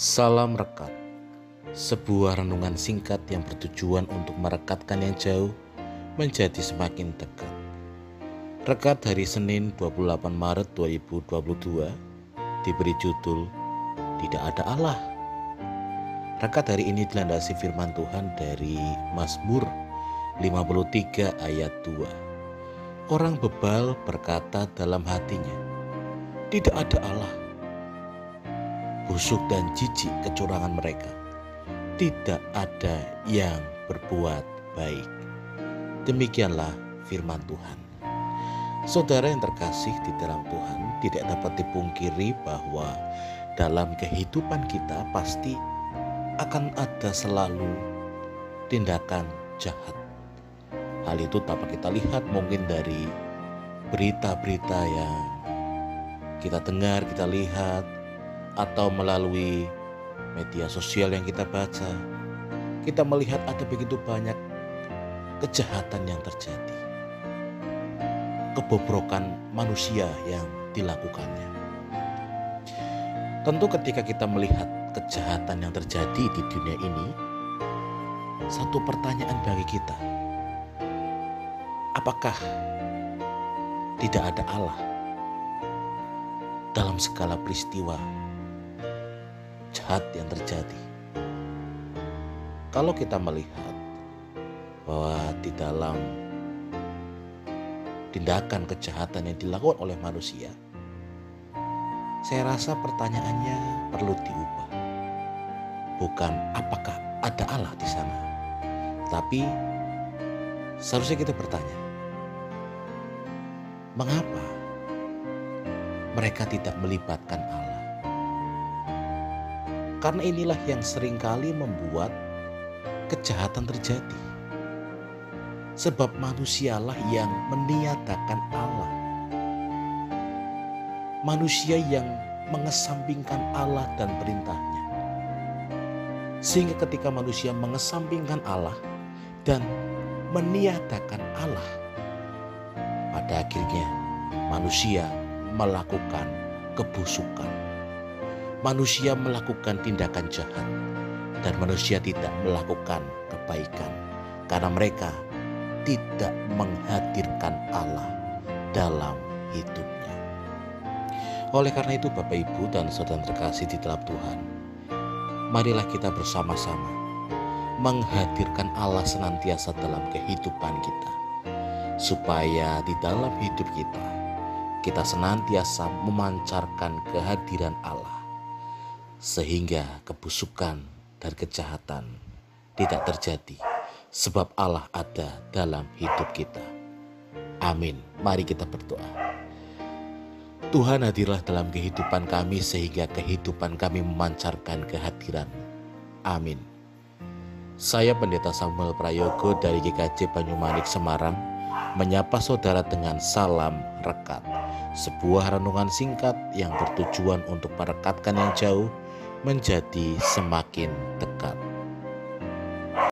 Salam Rekat Sebuah renungan singkat yang bertujuan untuk merekatkan yang jauh menjadi semakin dekat. Rekat hari Senin 28 Maret 2022 diberi judul Tidak Ada Allah. Rekat hari ini dilandasi firman Tuhan dari Mazmur 53 ayat 2 Orang bebal berkata dalam hatinya Tidak ada Allah busuk dan jijik kecurangan mereka. Tidak ada yang berbuat baik. Demikianlah firman Tuhan. Saudara yang terkasih di dalam Tuhan, tidak dapat dipungkiri bahwa dalam kehidupan kita pasti akan ada selalu tindakan jahat. Hal itu dapat kita lihat mungkin dari berita-berita yang kita dengar, kita lihat, atau melalui media sosial yang kita baca, kita melihat ada begitu banyak kejahatan yang terjadi, kebobrokan manusia yang dilakukannya. Tentu, ketika kita melihat kejahatan yang terjadi di dunia ini, satu pertanyaan bagi kita: apakah tidak ada Allah dalam segala peristiwa jahat yang terjadi. Kalau kita melihat bahwa di dalam tindakan kejahatan yang dilakukan oleh manusia, saya rasa pertanyaannya perlu diubah. Bukan apakah ada Allah di sana, tapi seharusnya kita bertanya, mengapa mereka tidak melibatkan Allah? Karena inilah yang sering kali membuat kejahatan terjadi. Sebab manusialah yang meniadakan Allah. Manusia yang mengesampingkan Allah dan perintahnya. Sehingga ketika manusia mengesampingkan Allah dan meniadakan Allah, pada akhirnya manusia melakukan kebusukan manusia melakukan tindakan jahat dan manusia tidak melakukan kebaikan karena mereka tidak menghadirkan Allah dalam hidupnya. Oleh karena itu Bapak Ibu dan saudara terkasih di dalam Tuhan, marilah kita bersama-sama menghadirkan Allah senantiasa dalam kehidupan kita. Supaya di dalam hidup kita, kita senantiasa memancarkan kehadiran Allah sehingga kebusukan dan kejahatan tidak terjadi sebab Allah ada dalam hidup kita. Amin. Mari kita berdoa. Tuhan hadirlah dalam kehidupan kami sehingga kehidupan kami memancarkan kehadiran. Amin. Saya Pendeta Samuel Prayogo dari GKJ Banyumanik Semarang menyapa saudara dengan salam rekat. Sebuah renungan singkat yang bertujuan untuk merekatkan yang jauh menjadi semakin dekat.